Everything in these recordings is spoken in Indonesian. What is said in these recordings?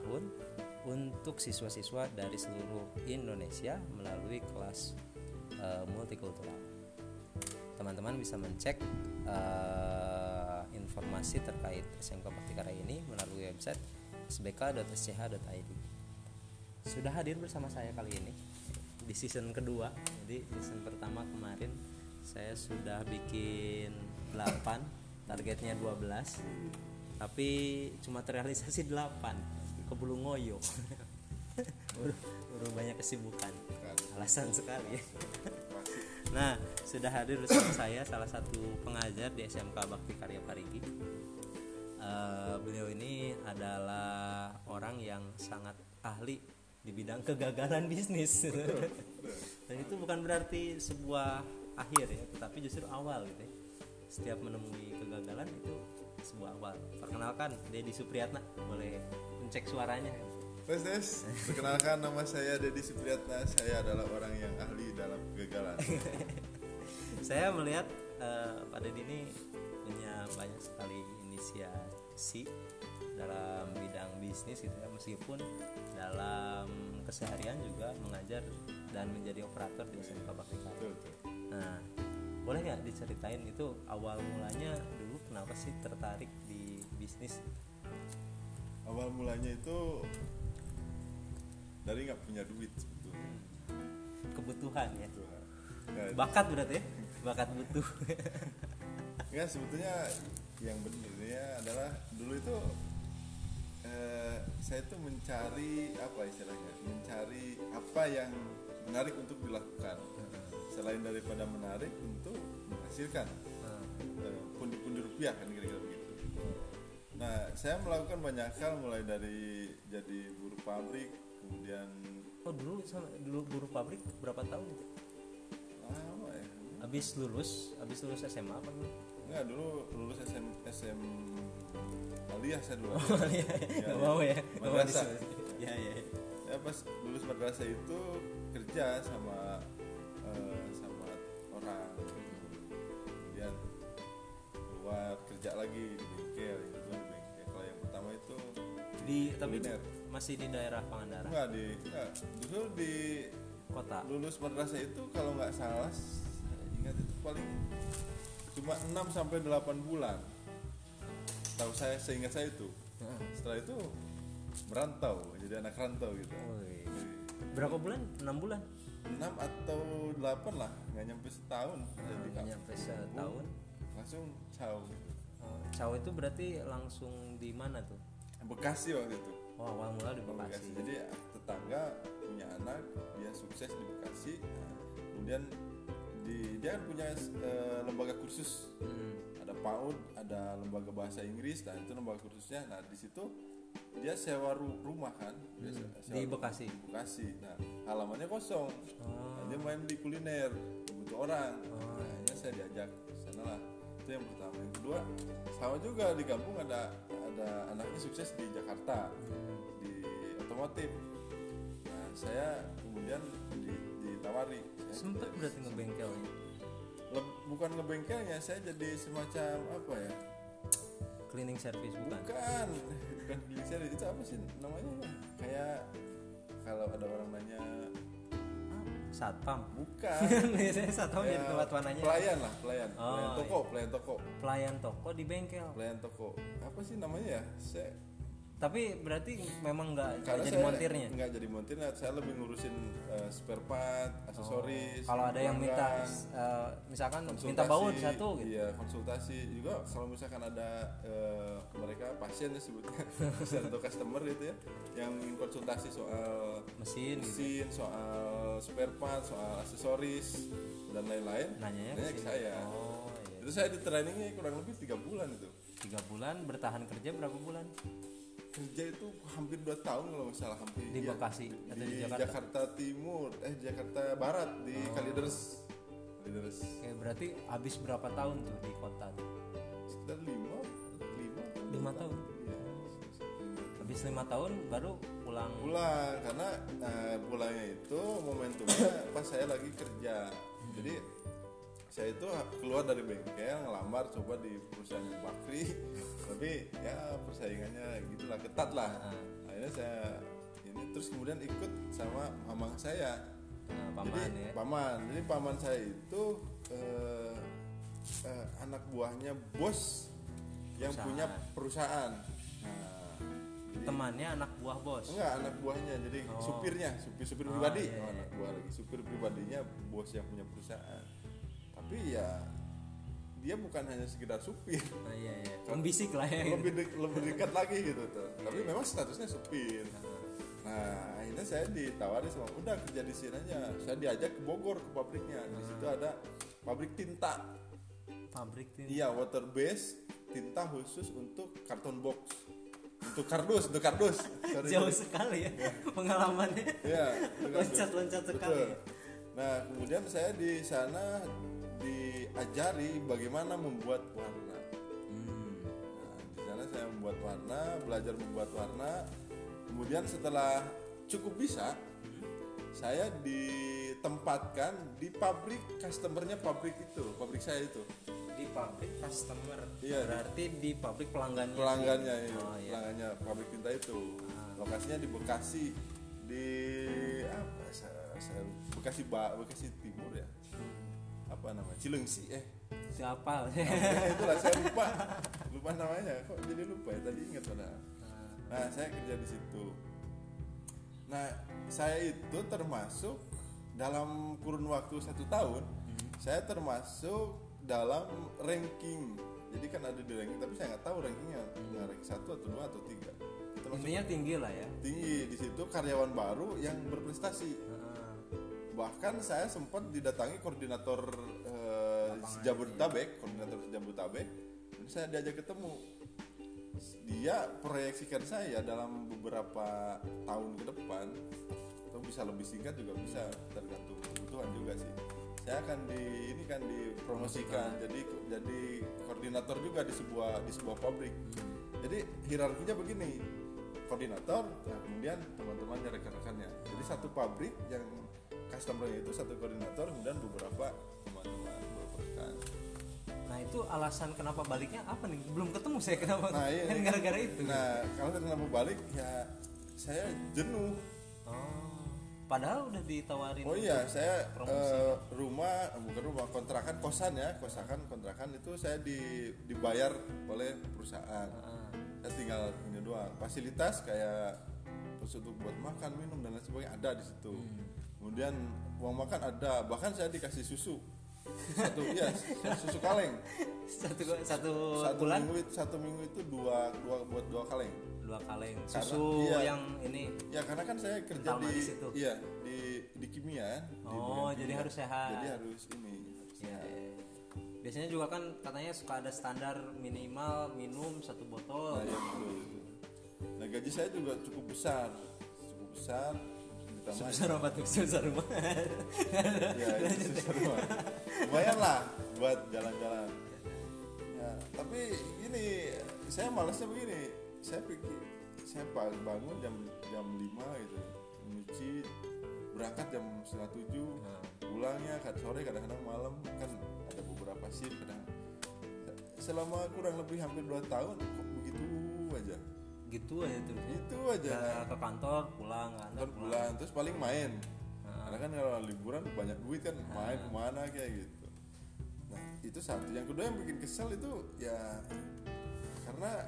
tahun untuk siswa-siswa dari seluruh Indonesia melalui kelas uh, multikultural. Teman-teman bisa mencek uh, informasi terkait SMK Bakti Karya ini melalui website sbk.sch.id. Sudah hadir bersama saya kali ini di season kedua. Jadi season pertama kemarin saya sudah bikin 8, targetnya 12. Tapi cuma terrealisasi 8 kebulu ngoyo. Baru banyak kesibukan. Alasan sekali. Nah, sudah hadir bersama saya salah satu pengajar di SMK Bakti Karya Parigi. Uh, beliau ini adalah orang yang sangat ahli di bidang kegagalan bisnis. Dan itu bukan berarti sebuah akhir ya, tetapi justru awal gitu ya. Setiap menemui kegagalan itu sebuah awal. Perkenalkan Dedi Supriyatna, boleh mencek suaranya. Tes tes, perkenalkan nama saya Dedi Supriyatna. Saya adalah orang yang ahli dalam kegagalan. saya melihat uh, Pak Dedi ini punya banyak sekali inisiasi dalam bidang bisnis gitu ya, meskipun dalam keseharian juga mengajar dan menjadi operator di SMK Bakti Karya. Nah, boleh nggak diceritain itu awal mulanya dulu kenapa sih tertarik di bisnis? Awal mulanya itu dari nggak punya duit sebetulnya. Kebutuhan ya? Nah, bakat berarti ya? Bakat butuh. Enggak sebetulnya yang benernya adalah dulu itu eh, saya tuh mencari apa istilahnya? Mencari apa yang menarik untuk dilakukan. Selain daripada menarik untuk menghasilkan. Eh, pundi-pundi rupiah kan kira-kira nah saya melakukan banyak hal mulai dari jadi buruh pabrik kemudian oh dulu sama dulu buruh pabrik berapa tahun itu? Apa ya. Habis lulus habis lulus SMA apa dulu? Enggak dulu lulus SM SM aliyah saya dulu. Oh iya. Nggak mau ya? Madrasah. ya ya ya. ya pas lulus madrasah itu kerja sama eh, sama orang. Kemudian keluar kerja lagi di bengkel yang itu di tapi Kuliner. masih di daerah Pangandaran? Enggak di enggak. Dulu di kota? lulus madrasah itu kalau nggak salah ingat itu paling cuma 6 sampai 8 bulan. Tahu saya seingat saya itu. Setelah itu merantau jadi anak rantau gitu. Berapa bulan? Enam bulan? 6 atau 8 lah nggak nyampe setahun. Jadi nggak nyampe setahun. langsung caw oh, Caw itu berarti langsung di mana tuh Bekasi waktu itu. Oh awal mula di Bekasi. Bekasi. Jadi tetangga punya anak dia sukses di Bekasi. Nah, kemudian di dia kan punya eh, lembaga kursus. Hmm. ada PAUD ada lembaga bahasa Inggris nah itu lembaga kursusnya. Nah di situ dia sewa ru- rumah kan. Dia se- sewa Di rumah Bekasi? di Bekasi. Nah halamannya kosong. Oh. Nah, dia main di kuliner. Butuh orang. Nah, akhirnya saya diajak ke sana lah itu yang pertama. Yang kedua sama juga di kampung ada ada anaknya sukses di Jakarta di otomotif. Nah saya kemudian di- ditawari. Saya sempet berarti ngebengkelnya? Leb- bukan ngebengkelnya saya jadi semacam apa ya? Cleaning service bukan? Bukan bukan cleaning service. Itu apa sih namanya? Ya? kayak kalau ada orang nanya satpam. Bukan. Biasanya satpam jadi Ya, tempat mananya pelayan lah pelayan. Oh, pelayan toko pelayan toko. Pelayan toko di bengkel. Pelayan toko. Apa sih namanya ya? Saya tapi berarti memang nggak jadi saya montirnya? nggak jadi montirnya saya lebih ngurusin eh, spare part aksesoris kalau ada yang minta eh, misalkan minta baut satu gitu? iya konsultasi. Juga kalau misalkan ada eh, mereka pasien ya sebutnya atau customer gitu ya yang ingin konsultasi soal mesin gitu mesin soal spare part soal aksesoris dan lain-lain nanya ke ke saya. Oh iya. Itu saya di trainingnya kurang lebih tiga bulan itu. Tiga bulan bertahan kerja berapa bulan kerja itu hampir dua tahun kalau nggak salah hampir Di iya. Bekasi atau di di Jakarta? Jakarta Timur eh Jakarta Barat di Kalideres Kalideres Oke, berarti habis berapa tahun tuh di kota tuh? sekitar lima lima atau Lima tahun? Iya. habis lima tahun baru pulang pulang karena eh, pulangnya itu momentumnya pas saya lagi kerja jadi saya itu keluar dari bengkel ngelamar coba di perusahaan yang Bakri tapi ya persaingannya gitulah ketat lah akhirnya saya ini terus kemudian ikut sama mamang saya Nah, jadi paman ya paman jadi paman saya itu eh, eh, anak buahnya bos yang Perusahaan. punya perusahaan nah, jadi- temannya anak buah bos Enggak, anak buahnya. Jadi Oh. supirnya, supir supir Oh, pribadi. iya, Oh, iya. anak buah lagi. Supir pribadinya bos yang punya perusahaan. Tapi ya dia bukan hanya sekedar supir. nah, iya iya pembisik lah ya gitu. lebih de- lebih dekat lagi gitu tuh. Tapi memang statusnya supir. Nah, akhirnya saya ditawari sama udah kerja di sini aja. Saya diajak ke Bogor ke pabriknya. Di situ ada pabrik tinta. pabrik tinta Iya, water base tinta khusus untuk karton box. Untuk kardus, untuk kardus. Sorry, jauh sekali ya pengalamannya Iya, loncat-loncat betul. sekali ya. Nah, kemudian saya di sana diajari bagaimana membuat warna. Hmm. Nah, di sana saya membuat warna, belajar membuat warna. Kemudian setelah cukup bisa, saya ditempatkan di pabrik customernya pabrik itu, pabrik saya itu. di pabrik customer Iya. berarti di pabrik pelanggannya pelanggannya ini, Oh, iya. pelanggannya pabrik tinta itu. Lokasinya di Bekasi di apa? Saya, saya Bekasi Ba- Bekasi Timur ya. Apa namanya? Cilengsi eh. siapa Ya, itulah saya lupa. Lupa namanya. Kok jadi lupa ya? Tadi ingat padahal. Nah, saya kerja di situ. Nah, saya itu termasuk dalam kurun waktu satu tahun, saya termasuk dalam ranking. Jadi kan ada di ranking, tapi saya nggak tahu rankingnya, nah, ranking satu atau dua atau tiga. Intinya tinggi lah ya tinggi di situ karyawan baru yang berprestasi. Ah, Bahkan saya sempat didatangi koordinator eh, Jabodetabek, koordinator Jabodetabek, dan saya diajak ketemu. Dia proyeksikan saya dalam beberapa tahun ke depan, atau bisa lebih singkat juga bisa tergantung kebutuhan juga sih. Saya akan di ini kan dipromosikan jadi jadi koordinator juga di sebuah di sebuah pabrik. Jadi hierarkinya begini, koordinator, nah kemudian teman-temannya rekan-rekannya. Jadi satu pabrik yang customernya itu satu koordinator, kemudian beberapa teman-teman beberapa rekan. nah itu alasan kenapa baliknya apa nih belum ketemu saya kenapa Nah, iya. kan gara-gara itu Nah, kalau kenapa balik ya saya jenuh. oh padahal udah ditawarin Oh iya, saya eh, rumah bukan rumah kontrakan kosan ya, kosakan kontrakan itu saya di, dibayar oleh perusahaan. Ah, Saya tinggal ini doang. Fasilitas kayak untuk buat makan, minum dan lain sebagainya ada di situ. Kemudian uang makan ada, bahkan saya dikasih susu. Satu iya, susu kaleng. satu satu, Satu bulan minggu satu minggu itu dua dua buat dua kaleng. dua kaleng Karena- susu iya. yang ini Ya karena kan saya kerja di manis itu. iya di di kimia. di Oh, jadi kimia. harus sehat. Jadi harus ini. harus ya, sehat. ya, ya. biasanya juga kan katanya suka ada standar minimal minum satu botol Nah, ya betul, betul. Nah gaji saya juga cukup besar, cukup besar. Ditambah sebesar apa tuh sebesar rumah ya itu sebesar rumah. Lumayan lah buat jalan-jalan. Ya, tapi ini saya malasnya begini. Saya pikir saya bangun jam jam 5 gitu, nyuci berangkat jam setengah tujuh, Nah. pulangnya kad sore kadang-kadang malam kan ada beberapa shift kadang. Selama kurang lebih hampir 2 tahun. Gitu aja terus ya. Itu aja. Nggak ke kantor pulang kan Ntar bulan terus paling main Ah. karena kan kalau liburan banyak duit kan main ke mana kayak gitu nah itu satu yang kedua yang bikin kesel itu ya karena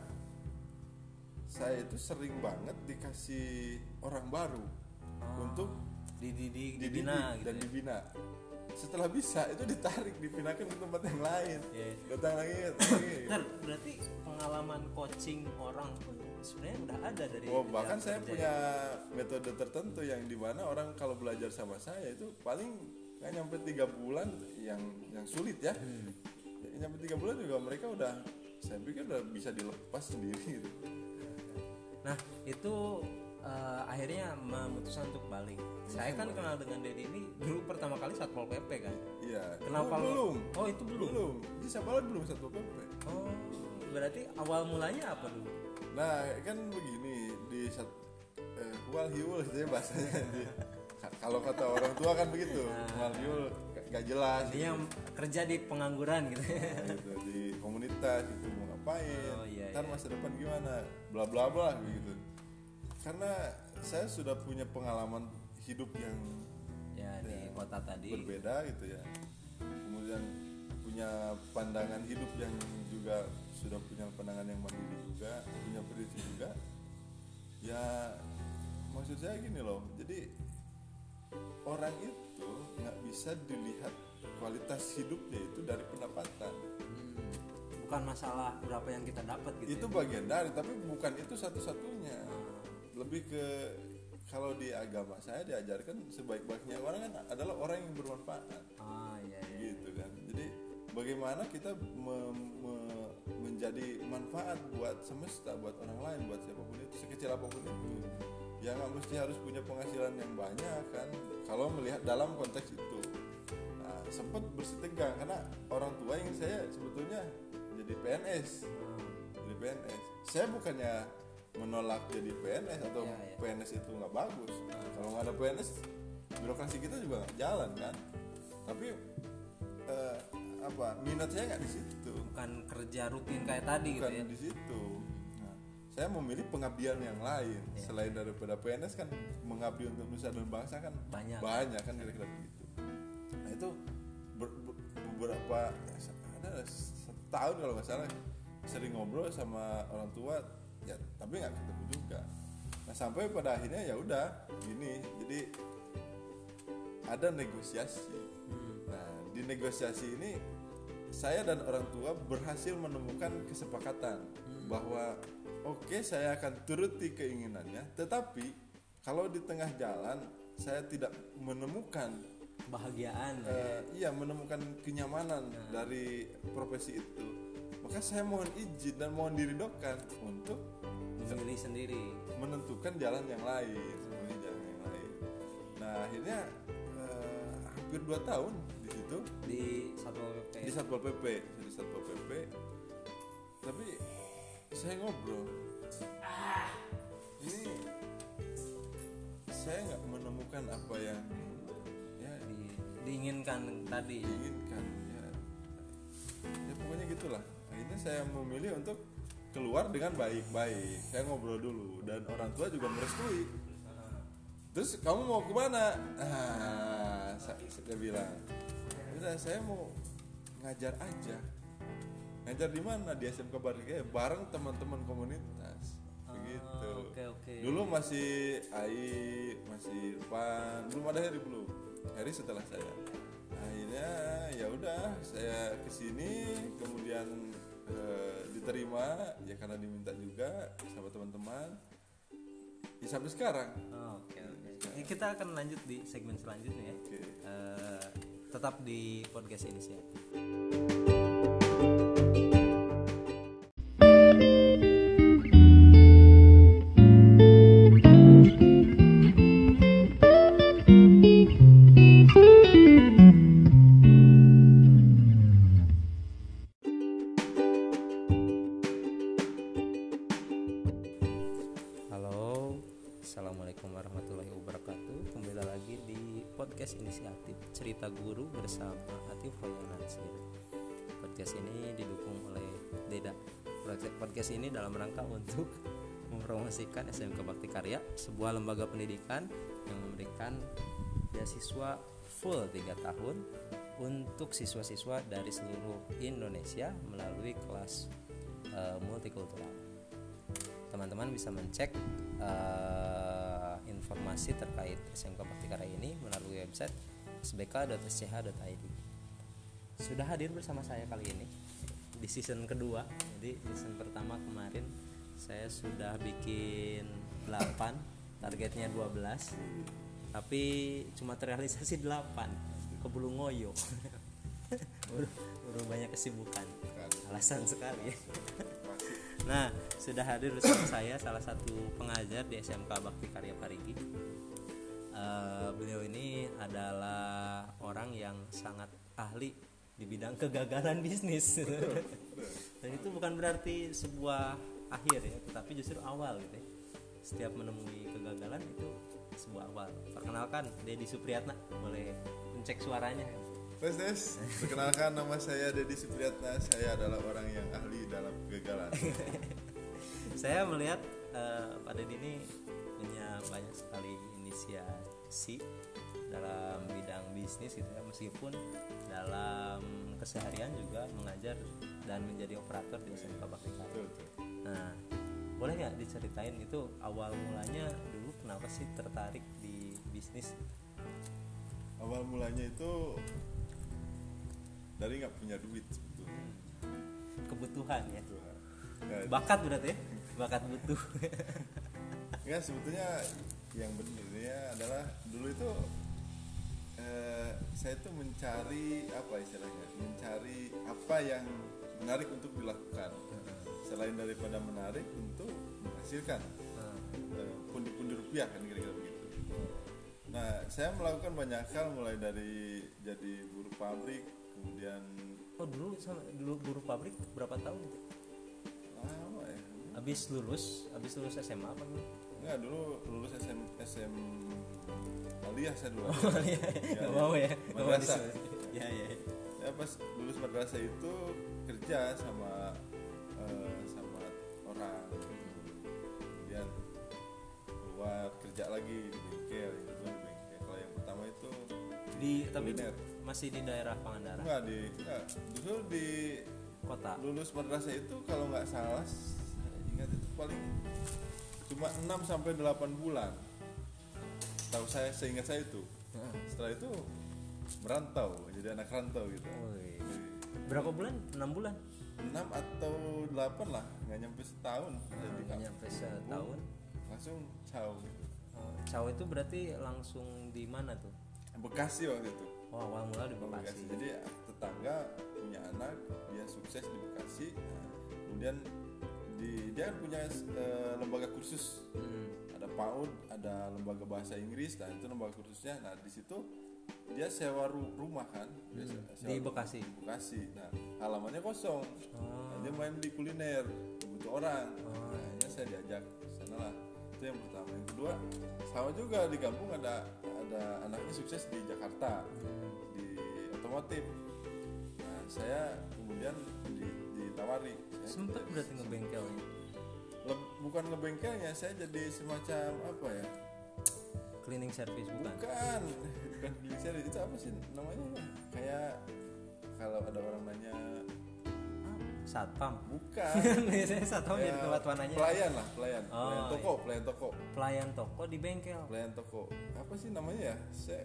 saya itu sering banget dikasih orang baru untuk di di di, dididik dibina gitu dan ya. dibina setelah bisa itu ditarik dipindahkan ke tempat yang lain Iya. datang lagi datang lagi Ntar, berarti pengalaman coaching orang pun sebenarnya udah ada dari Oh bahkan saya kerja punya metode tertentu yang di mana orang kalau belajar sama saya itu paling nggak nyampe tiga bulan yang yang sulit ya. Hmm. Ya, nyampe tiga bulan juga mereka udah saya pikir udah bisa dilepas sendiri gitu. Nah itu eh, akhirnya memutuskan untuk balik. Saya kan kenal dengan Dedi ini dulu pertama kali satpol pp kan. Iya. Kenapa Oh, belum? Oh itu belum. Belum. Di Sabala belum satu PP. Oh berarti awal mulanya apa dulu? Nah kan begini di sat eh, wal hiul gitu ya bahasanya di, kalau kata orang tua kan begitu wal hiul gak jelas Ini yang kerja di pengangguran gitu. gitu, di komunitas itu mau ngapain Oh, iya, ntar iya. masa depan gimana bla bla bla gitu karena saya sudah punya pengalaman hidup yang ya di kota tadi. berbeda gitu ya kemudian punya pandangan hidup yang juga sudah punya pandangan yang mandiri juga punya prinsip juga ya maksud saya gini loh jadi orang itu nggak bisa dilihat kualitas hidupnya itu dari pendapatan Hmm, Bukan masalah berapa yang kita dapat gitu. itu ya. bagian dari tapi bukan itu satu-satunya Ah, lebih ke kalau di agama saya diajarkan sebaik-baiknya orang kan adalah orang yang bermanfaat Ah iya iya. gitu kan jadi bagaimana kita me- me- menjadi manfaat buat semesta buat orang lain buat siapa pun itu sekecil apa pun itu. Ya nggak mesti harus punya penghasilan yang banyak kan. Kalau melihat dalam konteks itu nah, sempat bersih tegang karena orang tua ingin saya sebetulnya jadi PNS jadi PNS saya bukannya menolak jadi PNS atau Iya, iya. PNS itu nggak bagus. Kalau nggak ada PNS birokrasi kita juga nggak jalan kan. Tapi eh, apa minat saya nggak di situ? Bukan kerja rutin kayak tadi gitu bukan ya. di situ. Nah, saya memilih pengabdian yang lain. Iya. selain daripada PNS kan mengabdi untuk nusa dan bangsa kan Banyak. banyak kan kira-kira begitu. Nah itu ber- ber- beberapa ada setahun kalau nggak salah sering ngobrol sama orang tua ya tapi nggak ketemu juga. Nah sampai pada akhirnya ya udah gini. Jadi ada negosiasi di negosiasi ini saya dan orang tua berhasil menemukan kesepakatan bahwa oke saya akan turuti keinginannya tetapi kalau di tengah jalan saya tidak menemukan Kebahagiaan. eh, iya menemukan kenyamanan dari profesi itu maka saya mohon izin dan mohon diridokkan untuk memilih sendiri. menentukan jalan yang lain memilih jalan yang lain nah akhirnya hampir dua tahun di situ. Di satpol pp di satpol pp di satpol pp tapi saya ngobrol. Ini saya nggak menemukan apa yang ya Di- diinginkan tadi. diinginkan ya. Ya pokoknya gitulah. Akhirnya saya memilih untuk keluar dengan baik-baik. Saya ngobrol dulu dan orang tua juga merestui. Terus kamu mau ke mana? Ah saya bilang udah saya mau ngajar aja. Ngajar di mana? Di SMK Barikaya bareng teman-teman komunitas. Begitu. Ah, oke oke. Dulu masih Ai masih Irfan belum ada Heri belum. Heri setelah saya. Akhirnya ya udah saya ke sini kemudian eh, diterima ya karena diminta juga sama teman-teman. Ya, sampai sekarang. Oh, oke oke Ini kita akan lanjut di segmen selanjutnya ya. Oke. Eh, tetap di podcast ini sih untuk siswa-siswa dari seluruh Indonesia melalui kelas eh, multikultural teman-teman bisa mencek eh, informasi terkait SMK Bakti Karya ini melalui website sbk.sch.id. Sudah hadir bersama saya kali ini di season kedua. Jadi season pertama kemarin saya sudah bikin 8, targetnya 12. Tapi cuma terrealisasi 8. Kebulu ngoyo. baru banyak kesibukan. Alasan sekali. Nah, sudah hadir bersama saya salah satu pengajar di SMK Bakti Karya Parigi. Eh, beliau ini adalah orang yang sangat ahli di bidang kegagalan bisnis. Dan itu bukan berarti sebuah akhir ya tetapi justru awal gitu ya setiap menemui kegagalan itu sebuah awal perkenalkan Dedi Supriyatna boleh mencek suaranya Tes tes, perkenalkan nama saya Dedi Supriyatna. Saya adalah orang yang ahli dalam kegagalan. saya melihat uh, Pak Dedi ini punya banyak sekali inisiasi dalam bidang bisnis gitu ya meskipun dalam keseharian juga mengajar dan menjadi operator di SMK Bakti. Nah, boleh nggak diceritain itu awal mulanya dulu kenapa sih tertarik di bisnis? Awal mulanya itu dari nggak punya duit sebetulnya. Kebutuhan ya. Gitu. Nah, Bakat berarti ya? Bakat butuh. Enggak sebetulnya yang benernya adalah dulu itu eh, saya tuh mencari apa istilahnya mencari apa yang menarik untuk dilakukan selain daripada menarik untuk menghasilkan eh, pundi-pundi rupiah kan kira-kira begitu nah saya melakukan banyak hal mulai dari jadi buruh pabrik kemudian oh dulu sama dulu buruh pabrik berapa tahun? apa ya Habis lulus, habis lulus SMA apa gitu? enggak dulu lulus SM SM Aliyah saya dulu Iya, Ya, mau ya, mau Madrasah. Ya ya. ya. ya pas lulus madrasah itu kerja sama eh, sama orang kemudian keluar kerja lagi di bengkel itu di bengkel kalau yang pertama itu Di tapi kuliner. Masih di daerah Pangandaran, enggak di enggak dulu di kota. lulus madrasah itu kalau nggak salah ingat itu paling cuma 6 sampai 8 bulan tahu saya seingat saya itu setelah itu merantau jadi anak rantau gitu Woi. Berapa bulan? 6 bulan. 6 atau 8 lah nggak nyampe setahun di Nggak nyampe setahun. langsung caw Oh, Caw itu berarti langsung di mana tuh? Bekasi waktu itu Oh, awal mula di Bekasi. Bekasi. jadi tetangga punya anak dia sukses di Bekasi Nah, kemudian di dia kan punya eh, lembaga kursus Hmm. ada PAUD ada lembaga bahasa Inggris nah itu lembaga kursusnya nah di situ dia sewa ru- rumah kan Dia se- sewa Hmm. Di rumah Bekasi? di Bekasi nah halamannya kosong Oh. Nah, dia main di kuliner butuh orang Oh. nah, akhirnya saya diajak sana lah itu yang pertama yang kedua sama juga di kampung ada ada anaknya sukses di Jakarta di otomotif nah saya kemudian di- ditawari saya Sempet berarti ngebengkel ya? Le- bukan ngebengkelnya saya jadi semacam apa ya Cleaning service bukan? bukan bukan cleaning service itu apa sih namanya ya? kayak kalau ada orang nanya Satpam. bukan Biasanya satpam jadi Kayak tempat mananya. pelayan lah pelayan Oh, pelayan toko pelayan toko Pelayan toko di bengkel. pelayan toko apa sih namanya ya saya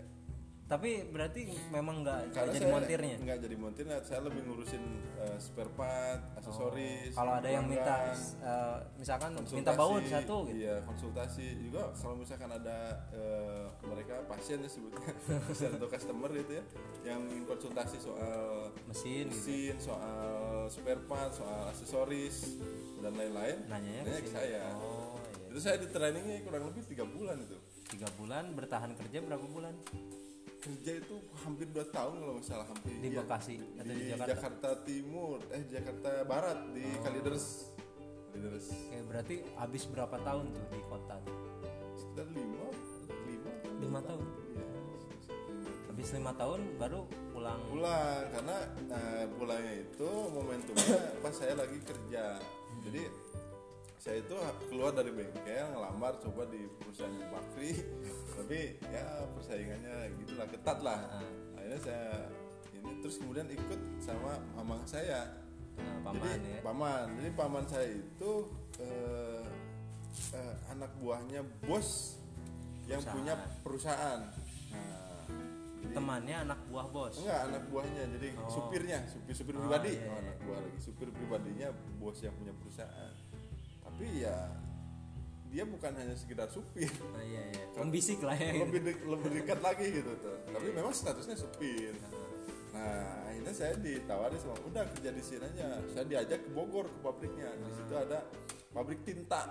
Tapi berarti memang nggak jadi montirnya. nggak jadi montirnya saya lebih ngurusin eh, spare part aksesoris Kalau ada yang minta eh, misalkan minta baut satu gitu. iya konsultasi juga kalau misalkan ada eh, mereka pasien ya sebutnya pasien atau customer gitu ya yang ingin konsultasi soal Mesin gitu. mesin soal spare part soal aksesoris dan lain-lain nanya ke ke saya Oh, iya. itu saya di trainingnya kurang lebih tiga bulan itu Tiga bulan bertahan kerja berapa bulan? kerja itu hampir dua tahun kalau salah hampir Di iya. Bekasi atau di di Jakarta? Jakarta Timur eh Jakarta Barat di Oh. Kalideres Kalideres Oke, berarti habis berapa tahun tuh di kota tuh? sekitar lima lima Lima tahun? Habis lima tahun baru pulang. pulang karena nah, pulangnya itu momentumnya pas saya lagi kerja jadi saya itu keluar dari bengkel ngelamar coba di perusahaan Bakri tapi ya persaingannya gitulah ketat lah Ah. akhirnya saya ini terus kemudian ikut sama mamang saya Nah, paman jadi ya. paman jadi paman saya itu eh, eh, anak buahnya bos yang Perusahaan. punya perusahaan jadi- Temannya anak buah bos. Enggak, anak buahnya. Jadi Oh. supirnya, supir supir Oh, pribadi. iya, Oh, iya. anak buah lagi. Supir pribadinya bos yang punya perusahaan. Tapi ya dia bukan hanya sekedar supir. Oh, iya iya. Membisik lah ya. lebih de- lebih dekat lagi gitu tuh. Tapi memang statusnya supir. Nah, akhirnya saya ditawari sama udah kerja di sini aja. Saya diajak ke Bogor ke pabriknya. Di situ ada pabrik tinta.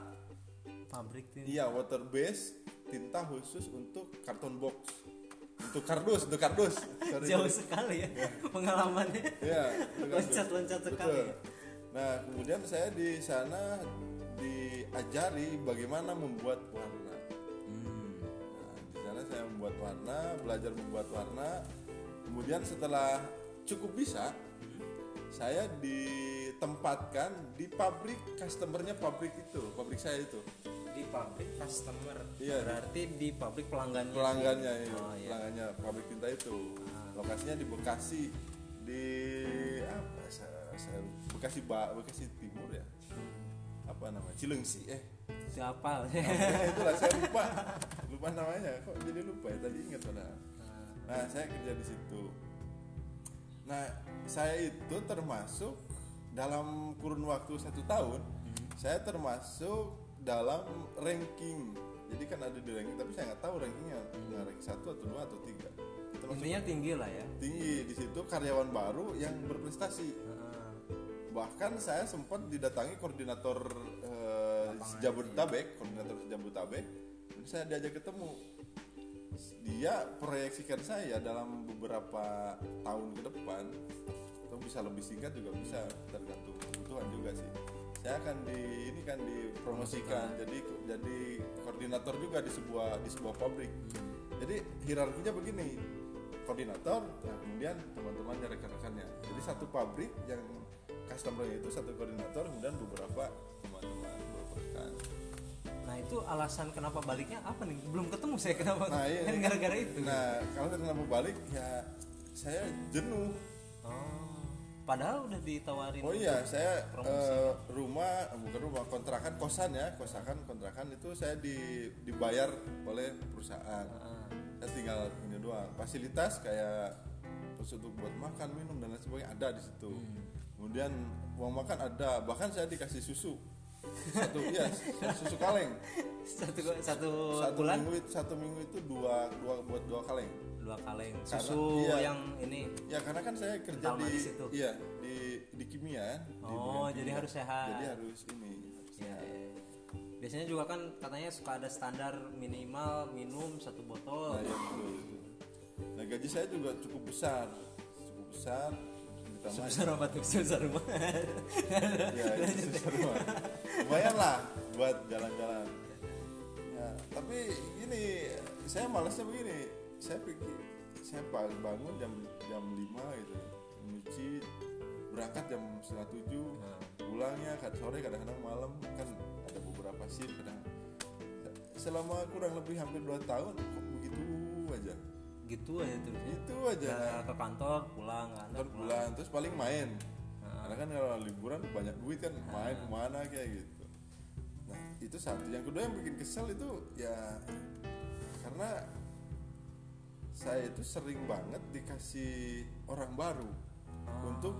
Pabrik tuh. Iya, water base tinta khusus untuk karton box. Untuk kardus, untuk kardus. Sorry, Jauh sekali ya pengalamannya. Iya, dengan- Loncat-loncat sekali. Betul. Nah, kemudian saya di sana diajari bagaimana membuat warna Hmm. Nah, di sana saya membuat warna, belajar membuat warna. Kemudian setelah cukup bisa, saya ditempatkan di pabrik customernya pabrik itu, pabrik saya itu, pabrik customer. Iya. Berarti di pabrik pelanggannya. sih. pelanggannya itu, Oh, iya. pelanggannya pabrik tinta itu. Lokasinya di Bekasi, di apa? Saya, saya Bekasi Ba, Bekasi Timur ya. Apa namanya? Cilengsi eh. Siapa? Ya, itulah saya lupa, lupa namanya. Kok jadi lupa ya? Tadi ingat padahal. Nah, saya kerja di situ. Nah, saya itu termasuk dalam kurun waktu satu tahun, saya termasuk dalam ranking. Jadi kan ada di ranking, tapi saya nggak tahu rankingnya, nggak ranking satu atau dua atau tiga. Itu Intinya tinggi lah ya. tinggi di situ karyawan baru yang berprestasi. Heeh. Bahkan saya sempat didatangi koordinator eh, Jabodetabek, koordinator Jabodetabek, saya diajak ketemu. Dia proyeksikan saya dalam beberapa tahun ke depan, atau bisa lebih singkat juga bisa tergantung kebutuhan juga sih. Saya akan di ini kan dipromosikan jadi jadi koordinator juga di sebuah di sebuah pabrik. Jadi hierarkinya begini, koordinator, nah kemudian teman-temannya rekan-rekannya. Jadi satu pabrik yang customer itu satu koordinator, kemudian beberapa teman-teman beberapa rekan. Nah itu alasan kenapa baliknya apa nih? Belum ketemu saya kenapa? Nah, iya, kan iya. gara-gara itu. Nah, kalau kenapa balik ya saya jenuh. Oh. Padahal udah ditawarin. Oh iya, saya promosi. eh, rumah bukan rumah kontrakan kosan ya, kosakan kontrakan itu saya di, dibayar oleh perusahaan. Heeh. Saya tinggal ini doang. Fasilitas kayak untuk buat makan, minum dan lain sebagainya ada di situ. Kemudian uang makan ada, bahkan saya dikasih susu. Satu iya, susu kaleng. satu satu, Satu bulan minggu satu minggu itu dua dua buat dua kaleng. Dua kaleng Karena- susu iya. yang ini. Ya karena kan saya kerja di manis itu. iya di di kimia. di Oh, bagian jadi kimia. harus sehat. Jadi harus ini. harus Ya, sehat. ya, ya. Biasanya juga kan katanya suka ada standar minimal minum satu botol. Nah, ya betul. betul. Nah gaji saya juga cukup besar, cukup besar. Sebesar apa tuh? Sebesar rumah. ya itu besar banget. Lumayan lah buat jalan-jalan. Ya, tapi gini, saya malasnya begini. Saya pikir saya pagi bangun jam jam 5 gitu. Nyuci berangkat jam setengah tujuh. Nah. pulangnya kadang sore kadang-kadang malam. Kan ada beberapa shift kadang selama kurang lebih hampir 2 tahun kok begitu aja. Gitu aja terus. ya. itu aja. Nah, ke kantor pulang kan ntar pulang. terus paling main. Nah. karena kan kalau liburan banyak duit kan main ke mana kayak gitu. Nah itu satu. Yang kedua yang bikin kesel itu ya karena saya itu sering banget dikasih orang baru untuk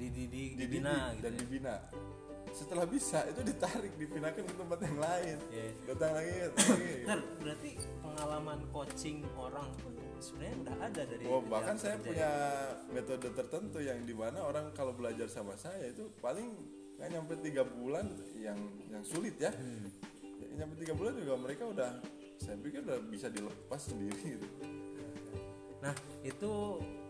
di di di, dididik dibina gitu. dan ya. dibina setelah bisa itu ditarik dipindahkan ke tempat yang lain Iya. datang lagi Ntar, berarti pengalaman coaching orang pun sebenarnya udah ada dari Oh bahkan saya kerja punya metode tertentu yang di mana orang kalau belajar sama saya itu paling nggak nyampe tiga bulan yang yang sulit ya. Hmm. Ya, nyampe tiga bulan juga mereka udah saya pikir udah bisa dilepas sendiri gitu. Nah itu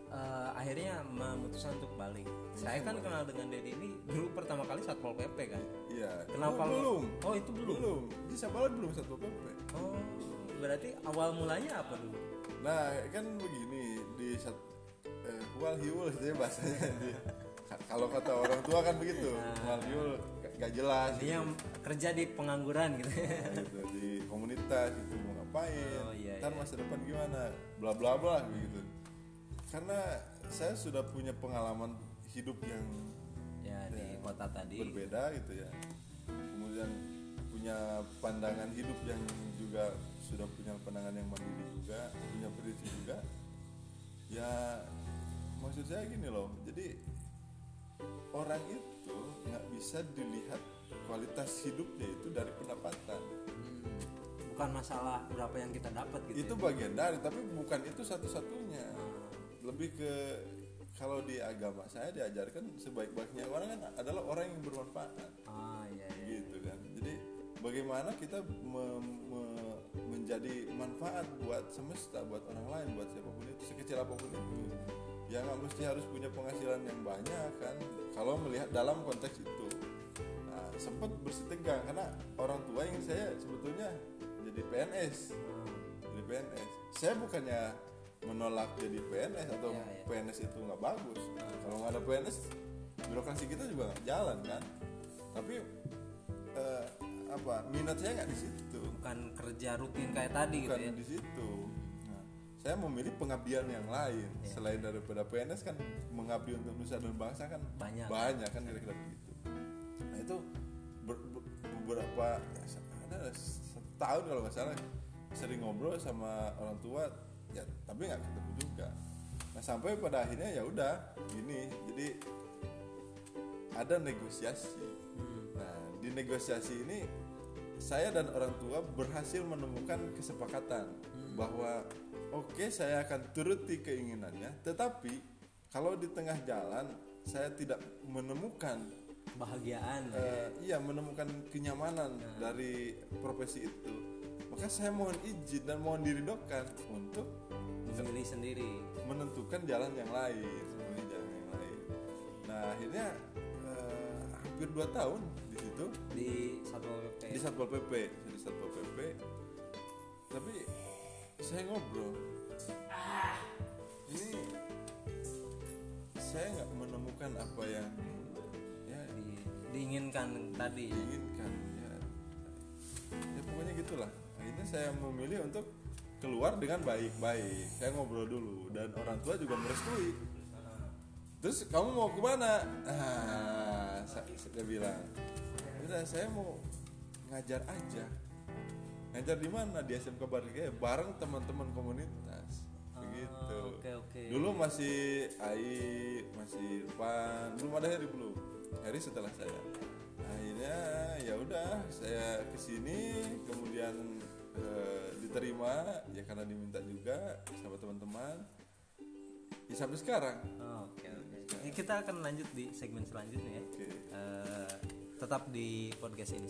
eh, akhirnya memutuskan untuk balik. Saya kan kenal dengan Dedi ini dulu pertama kali satpol pp kan. Iya. Kenapa Oh, lu- belum? Oh itu belum. Belum. Di Sabalan belum satu PP. Oh berarti awal mulanya apa dulu? Nah kan begini di sat eh, hiul gitu ya bahasanya di ka- kalau kata orang tua kan begitu wal hiul gak jelas Ini yang kerja di pengangguran gitu. gitu di komunitas itu mau ngapain Oh, ntar masa depan gimana? Bla bla bla gitu. Karena saya sudah punya pengalaman hidup yang ya di kota tadi. berbeda gitu ya. Kemudian punya pandangan hidup yang juga sudah punya pandangan yang mandiri juga punya prinsip juga. Ya maksud saya gini loh. Jadi orang itu nggak bisa dilihat kualitas hidupnya itu dari pendapatan Bukan masalah berapa yang kita dapat gitu. itu ya. bagian dari tapi bukan itu satu-satunya lebih ke kalau di agama saya diajarkan sebaik-baiknya orang kan adalah orang yang bermanfaat Ah iya iya. gitu kan jadi bagaimana kita me- me- menjadi manfaat buat semesta buat orang lain buat siapa pun itu sekecil apa pun itu ya nggak mesti harus punya penghasilan yang banyak kan kalau melihat dalam konteks itu nah sempat bersih tegang karena orang tua ingin saya sebetulnya jadi PNS jadi PNS saya bukannya menolak jadi PNS atau Iya, iya. PNS itu nggak bagus. Kalau nggak ada PNS birokrasi kita juga nggak jalan kan? Tapi eh, apa minat saya nggak di situ. Bukan kerja rutin kayak tadi gitu bukan ya? di situ. Nah, saya memilih pengabdian yang lain. Iya. selain daripada PNS kan mengabdi untuk nusa dan bangsa kan Banyak. banyak kan kira-kira begitu. Nah itu ber- ber- beberapa ada setahun kalau nggak salah. Sering ngobrol sama orang tua ya tapi nggak ketemu juga. Nah sampai pada akhirnya ya udah gini. Jadi ada negosiasi. Nah di negosiasi ini saya dan orang tua berhasil menemukan kesepakatan bahwa oke saya akan turuti keinginannya tetapi kalau di tengah jalan saya tidak menemukan kebahagiaan. Eh, iya menemukan kenyamanan dari profesi itu. Maka saya mohon izin dan mohon diridokan untuk memilih sendiri. menentukan jalan yang lain memilih jalan yang lain. Nah akhirnya eh, hampir dua tahun di situ. Di satu PP di satpol pp di satpol pp tapi saya ngobrol. Ini saya nggak menemukan apa yang ya diinginkan tadi. Diinginkan ya. Ya pokoknya gitulah. Akhirnya saya memilih untuk keluar dengan baik-baik. Saya ngobrol dulu dan orang tua juga merestui. Terus kamu mau ke mana? Ah saya, saya bilang udah saya mau ngajar aja. Ngajar di mana? Di SMK Barikaya bareng teman-teman komunitas. Begitu. Ah, oke oke. Dulu masih Ai masih Irfan belum ada Heri belum Heri setelah saya. Akhirnya ya udah saya ke sini kemudian eh, diterima ya karena diminta juga sama teman-teman. Ya sampai sekarang. Oh, oke oke. Ini kita akan lanjut di segmen selanjutnya ya. Oke. Eh, tetap di podcast ini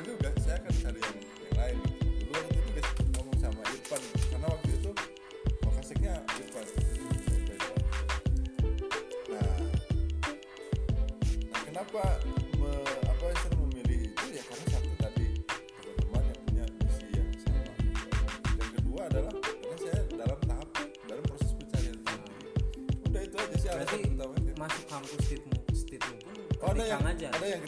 menemukan juga saya akan cari yang, yang lain. Dulu waktu itu guys ngomong sama Irfan. Karena waktu itu Makaseknya Irfan. Nah nah kenapa me- apa saya memilih itu? Ya karena satu tadi teman-teman yang punya misi yang sama. Dan kedua adalah karena saya dalam tahap dalam proses pencarian tadi udah itu aja sih alasan utamanya masuk kampus stitmu stitmu pun oh, ada yang aja. ada yang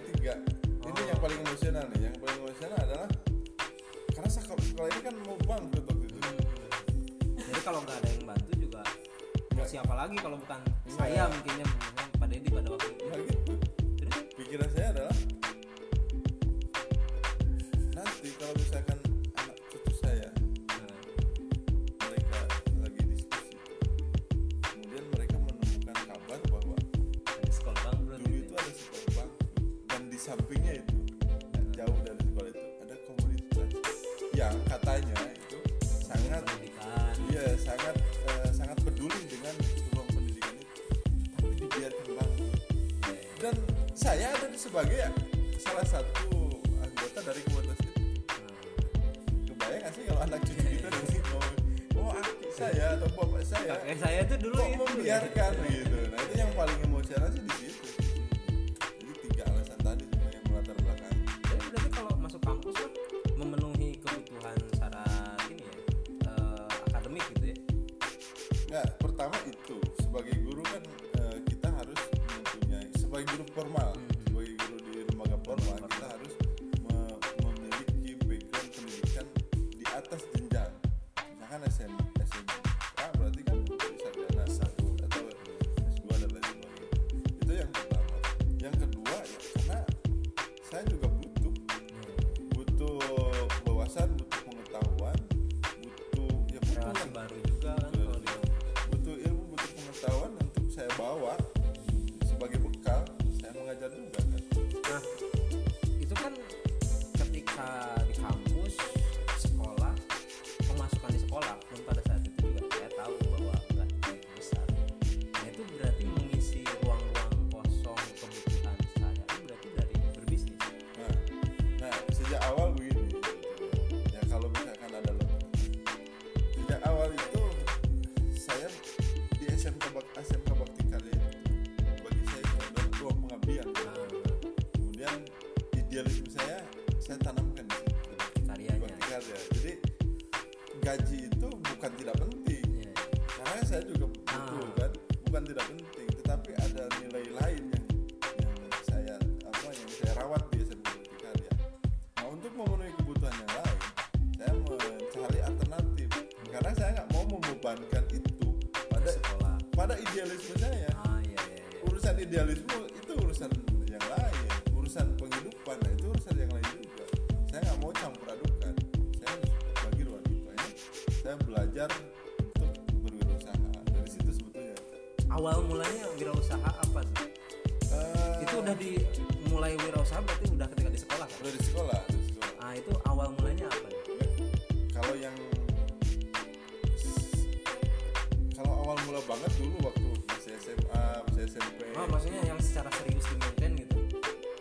mula banget dulu waktu masih SMA masih SMP oh, maksudnya yang secara serius di maintain gitu?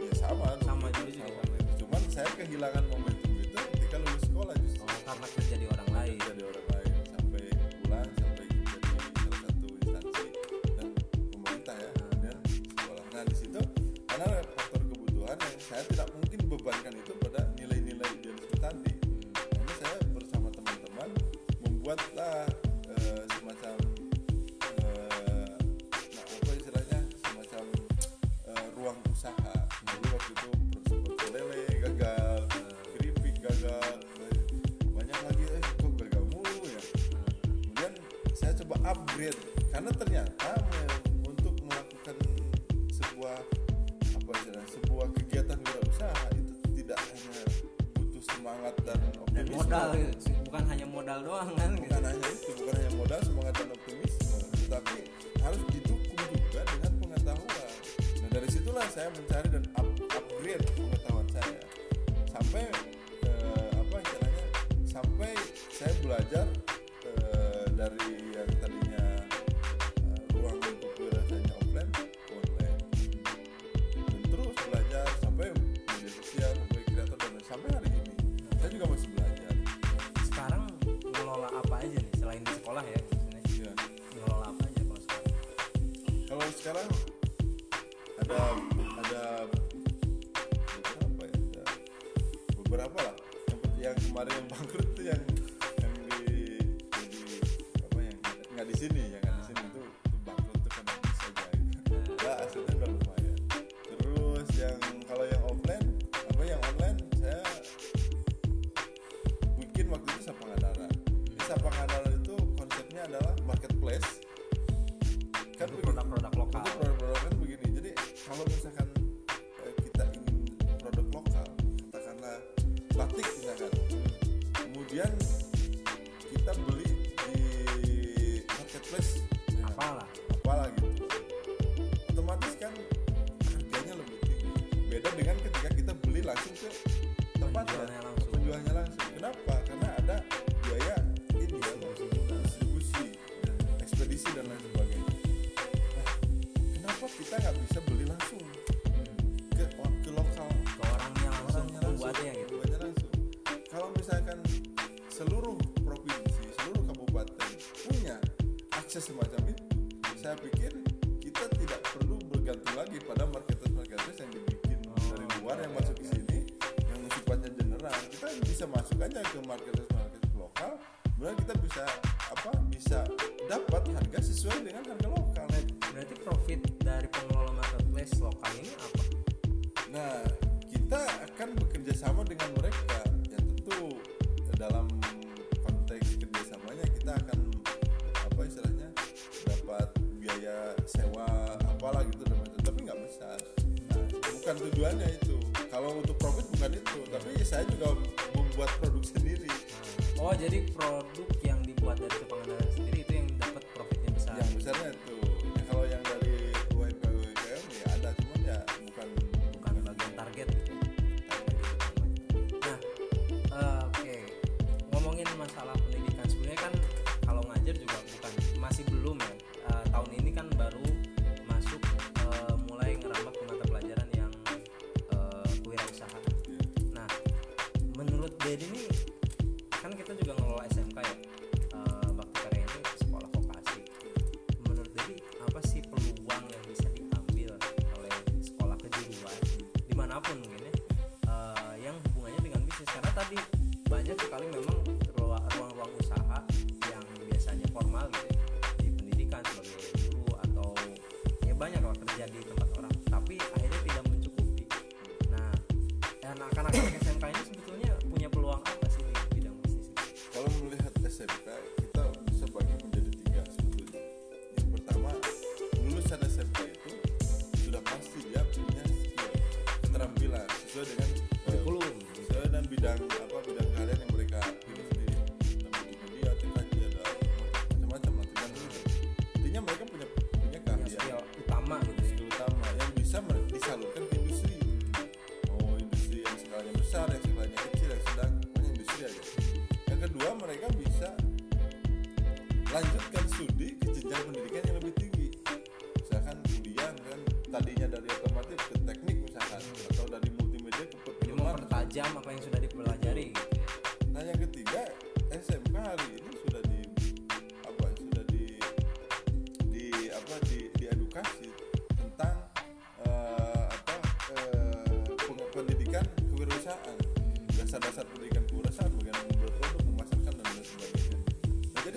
Ya sama sama dulu juga sama. cuman saya kehilangan momentum itu ketika lulus sekolah justru. Oh, karena kerja di orang lain. kerja di orang lain sampai pulang sampai jadi salah satu instansi dan pemerintah ya. Hmm. Dan sekolah. Nah di situ karena faktor kebutuhan yang saya tidak mungkin bebankan karena ternyata eh, untuk melakukan sebuah apa istilah sebuah kegiatan wirausaha itu tidak hanya butuh semangat dan optimisme dan modal gitu bukan hanya modal doang kan bukan gitu. hanya itu bukan hanya modal semangat dan optimisme tetapi harus didukung juga dengan pengetahuan nah dari situlah saya mencari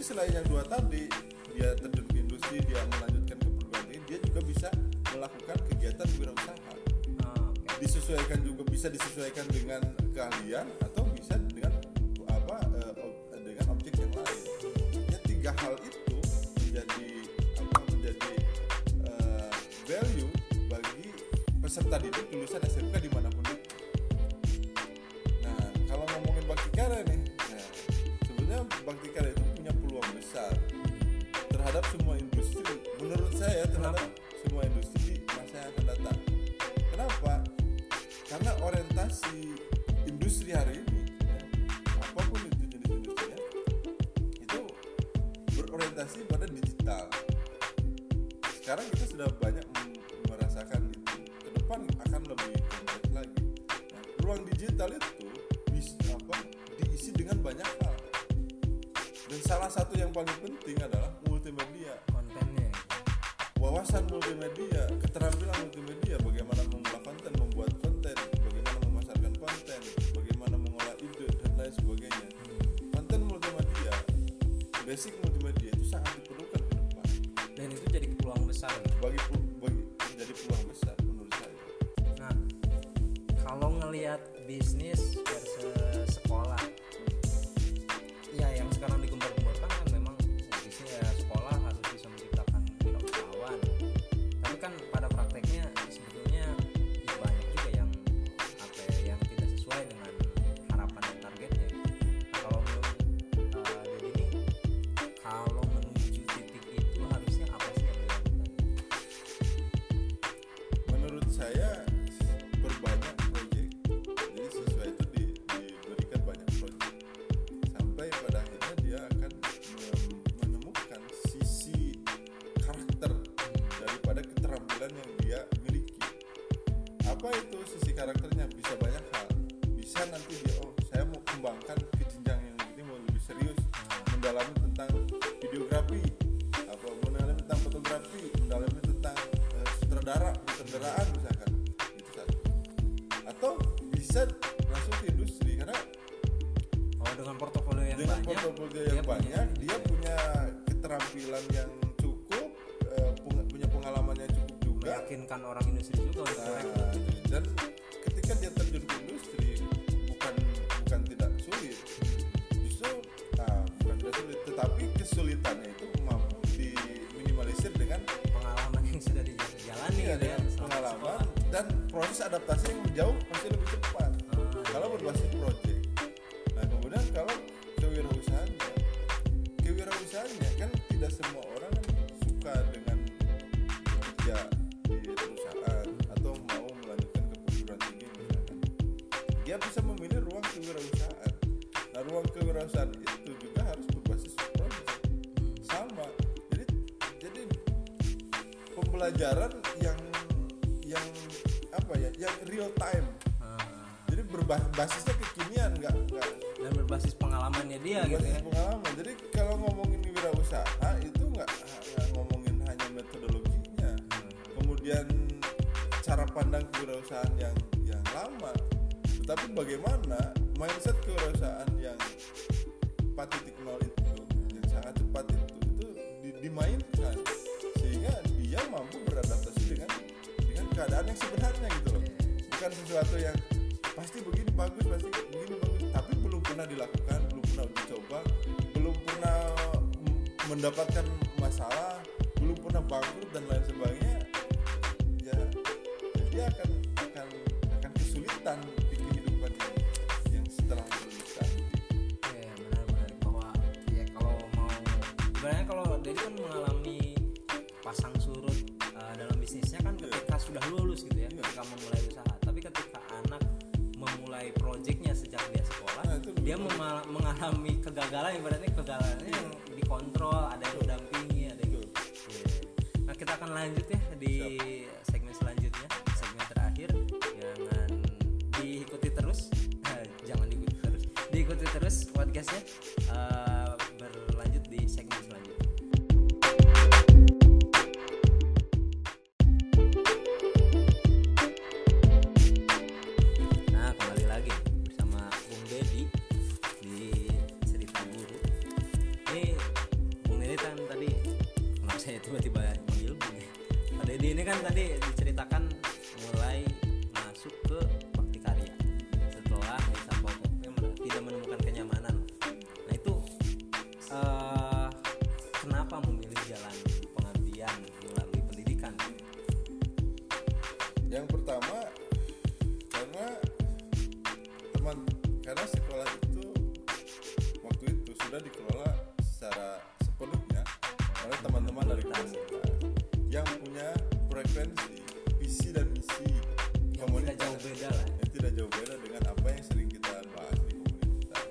selain yang dua tadi dia terjun ke industri dia melanjutkan ke perguruan tinggi dia juga bisa melakukan kegiatan wirausaha. Ah, disesuaikan juga bisa disesuaikan dengan keahlian atau bisa dengan apa eh, dengan objek yang lain. Ya tiga hal itu menjadi apa menjadi eh, value bagi peserta didik lulusan SMK di mana pun itu nah kalau ngomongin bagi karya nih berharap semua industri masih akan datang? Kenapa? Karena orientasi industri hari ini ya, apa pun itu jenis industrinya itu berorientasi pada digital. Sekarang kita sudah banyak merasakan itu. Ke depan akan lebih kompleks lagi. Ya, ruang digital itu bisa apa diisi dengan banyak hal. Dan salah satu yang paling penting adalah tentang kewirausahaan yang yang lama tetapi bagaimana mindset kewirausahaan yang 4.0 itu yang sangat cepat itu itu dimainkan sehingga dia mampu beradaptasi dengan dengan keadaan yang sebenarnya gitu loh. Bukan sesuatu yang pasti begini bagus pasti begini bagus tapi belum pernah dilakukan belum pernah dicoba, belum pernah mendapatkan masalah belum pernah bangkrut dan lain sebagainya dia akan akan akan kesulitan di kehidupan ini yang setelah lulusan. Iya benar-benar bahwa ya kalau mau sebenarnya kalau Dedi kan mengalami pasang surut uh, dalam bisnisnya kan iya. ketika yeah. sudah lulus gitu ya, yeah. ketika memulai usaha. Tapi ketika anak memulai proyeknya sejak dia sekolah, nah, dia mengalami kegagalan yang berarti kegagalannya yang dikontrol, ada yang mendampingi, ada yang. Nah, kita akan lanjutin karena sekolah itu waktu itu sudah dikelola secara sepenuhnya oleh teman-teman dari komunitas yang punya frekuensi visi dan misi yang tidak jauh beda lah. Yang tidak jauh beda dengan apa yang sering kita bahas di komunitas.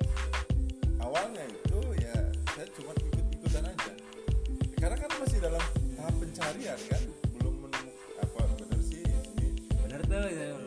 Awalnya itu ya saya cuma ikut-ikutan aja. Karena kan masih dalam tahap pencarian kan belum menemukan apa benar sih ini. Benar tuh ya.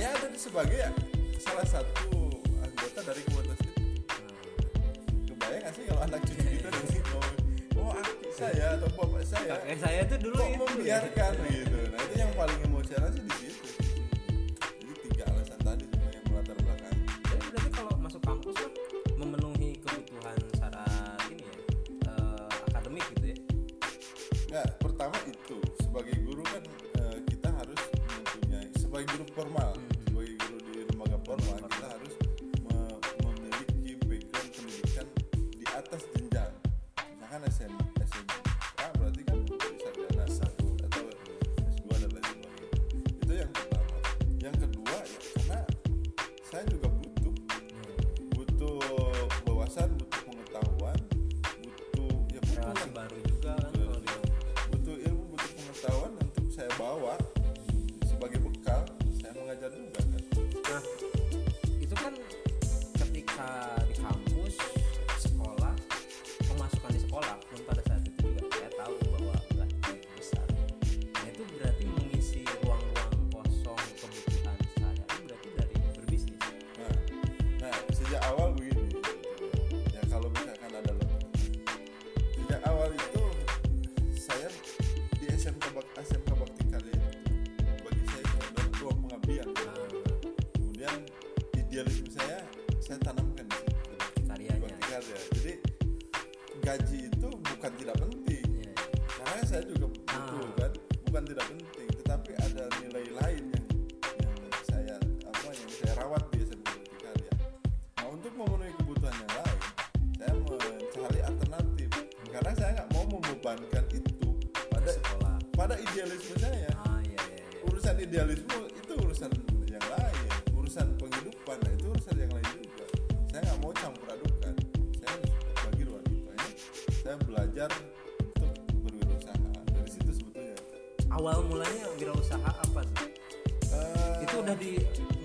saya dan sebagai ya, salah satu anggota dari komunitas itu kebayang gak sih kalau anak cucu kita di situ, oh saya atau bapak saya? Kayak saya tuh dulu kok itu. membiarkan ya. gitu? Nah itu yang paling emosional sih di situ ada idealisme ya. Oh, iya, iya. Urusan idealisme itu urusan yang lain, urusan penghidupan nah, itu urusan yang lain juga. Saya nggak mau campur adukan. Saya bagi ruang gitu. hidupnya Saya belajar untuk berwirausaha dari situ sebetulnya. Awal mulanya wirausaha apa tuh? Uh, itu udah di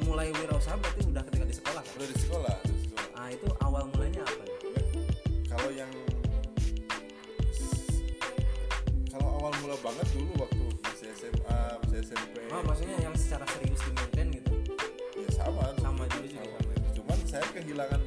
mulai wirausaha berarti udah ketika di sekolah kan? Udah di sekolah SMP. Oh, maksudnya yang secara serius di gitu? Ya sama. Sama juga. Sama, juga sama. cuman saya kehilangan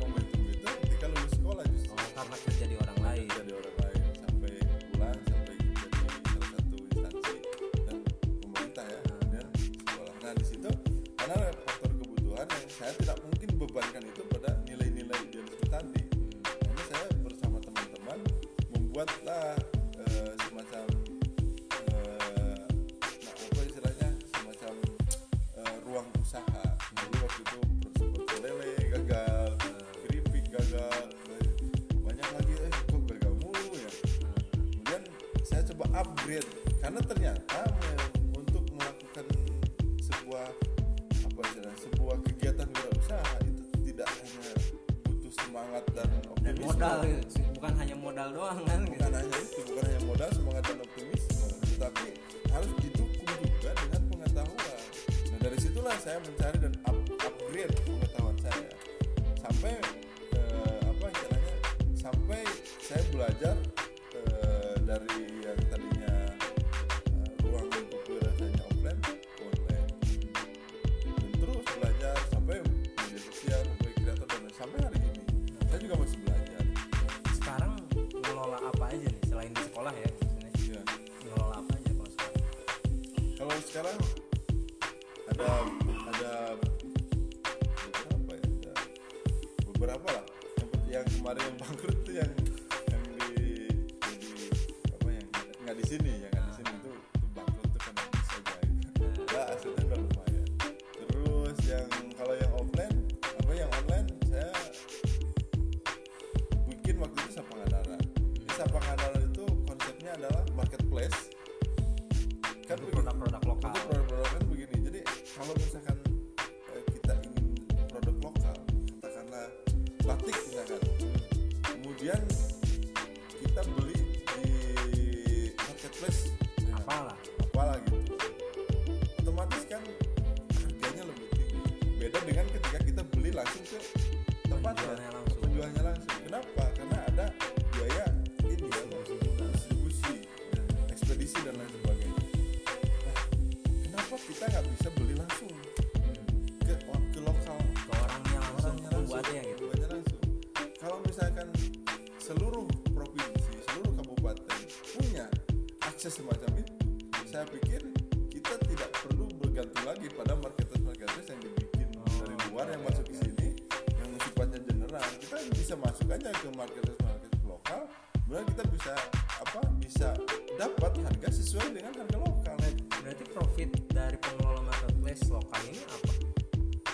benefit dari pengelola marketplace lokal ini apa?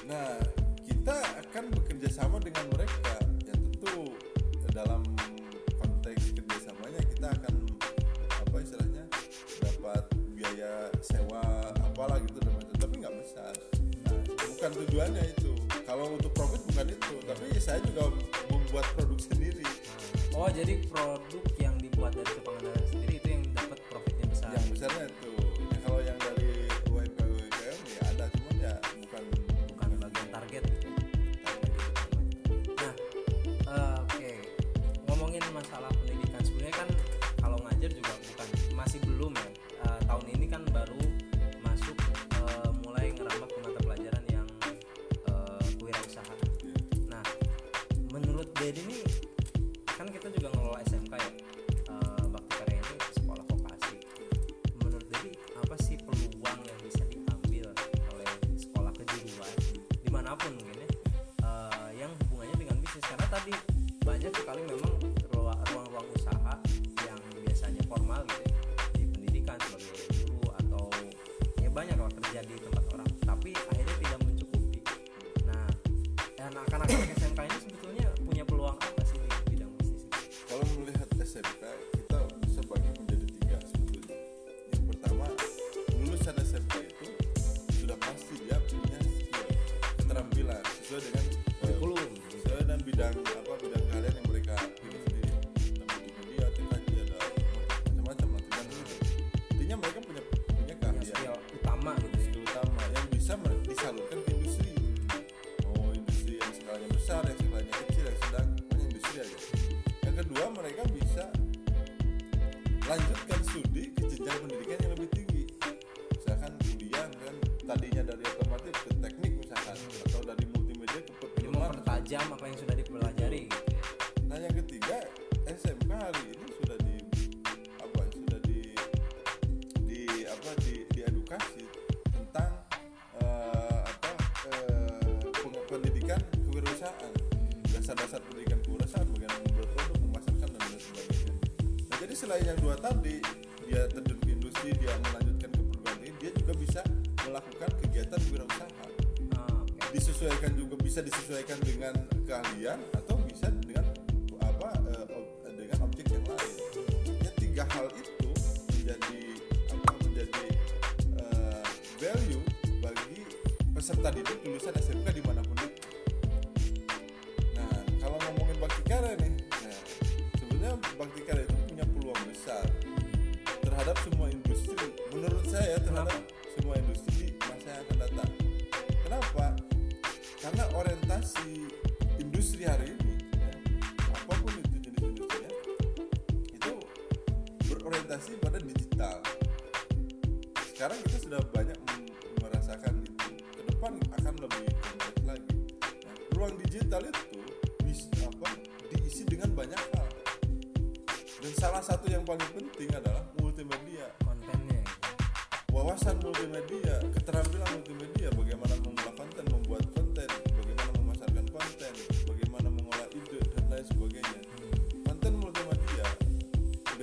Nah, kita akan bekerja sama dengan mereka. Ya tentu eh, dalam konteks kerjasamanya kita akan apa istilahnya dapat biaya sewa apalah gitu dan macam tapi nggak besar. Nah, bukan tujuannya itu. Kalau untuk profit bukan itu, tapi saya juga membuat produk sendiri. Oh, jadi produk yang dibuat dari kepengenalan sendiri itu yang dapat profitnya besar. Yang besarnya itu lanjutkan studi ke jenjang pendidikan yang lebih tinggi. Misalkan kuliah kan tadinya dari otomatis ke teknik misalkan atau dari multimedia ke perfilman apa yang sudah di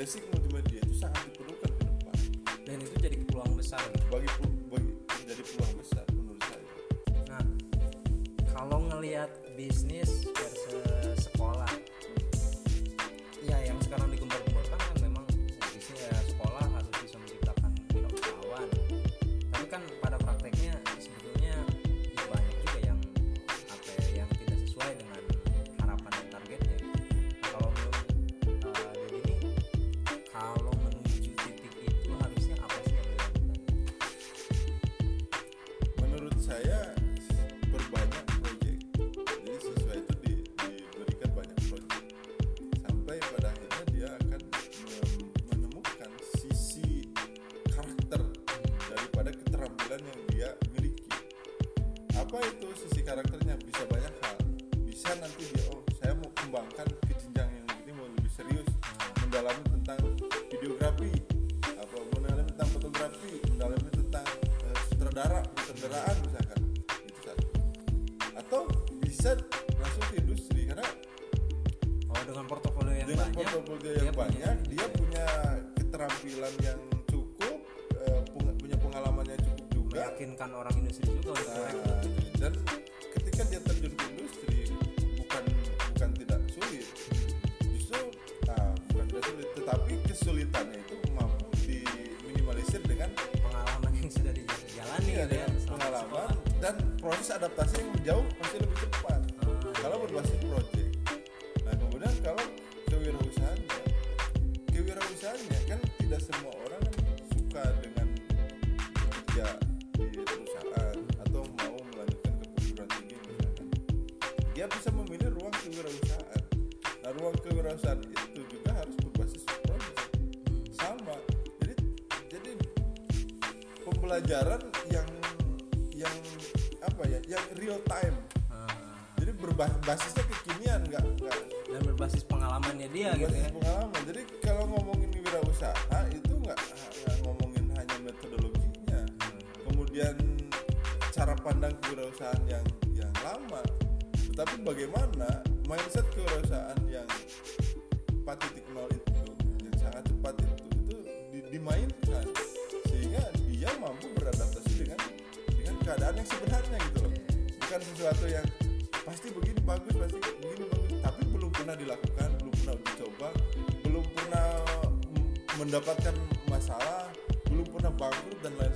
basic multimedia itu sangat diperlukan ke depan. Dan itu jadi peluang besar. Bagi, bagi menjadi peluang besar menurut saya. Nah, kalau ngelihat bisnis versus bisa memilih ruang kewirausahaan nah ruang kewirausahaan itu juga harus berbasis project sama. Jadi jadi pembelajaran yang yang apa ya yang real time. Ah, jadi berbasisnya kekinian nggak nggak. Dan berbasis pengalamannya dia gitu berbasis ya. pengalaman. Jadi kalau ngomongin wirausaha itu nggak ngomongin hanya metodologinya. Kemudian cara pandang kewirausahaan yang tetapi bagaimana mindset kewirausahaan yang 4.0 itu yang sangat cepat itu itu di- dimainkan sehingga dia mampu beradaptasi dengan dengan keadaan yang sebenarnya gitu loh. Bukan sesuatu yang pasti begini bagus pasti begini bagus tapi belum pernah dilakukan belum pernah dicoba belum pernah mendapatkan masalah belum pernah bangkrut dan lain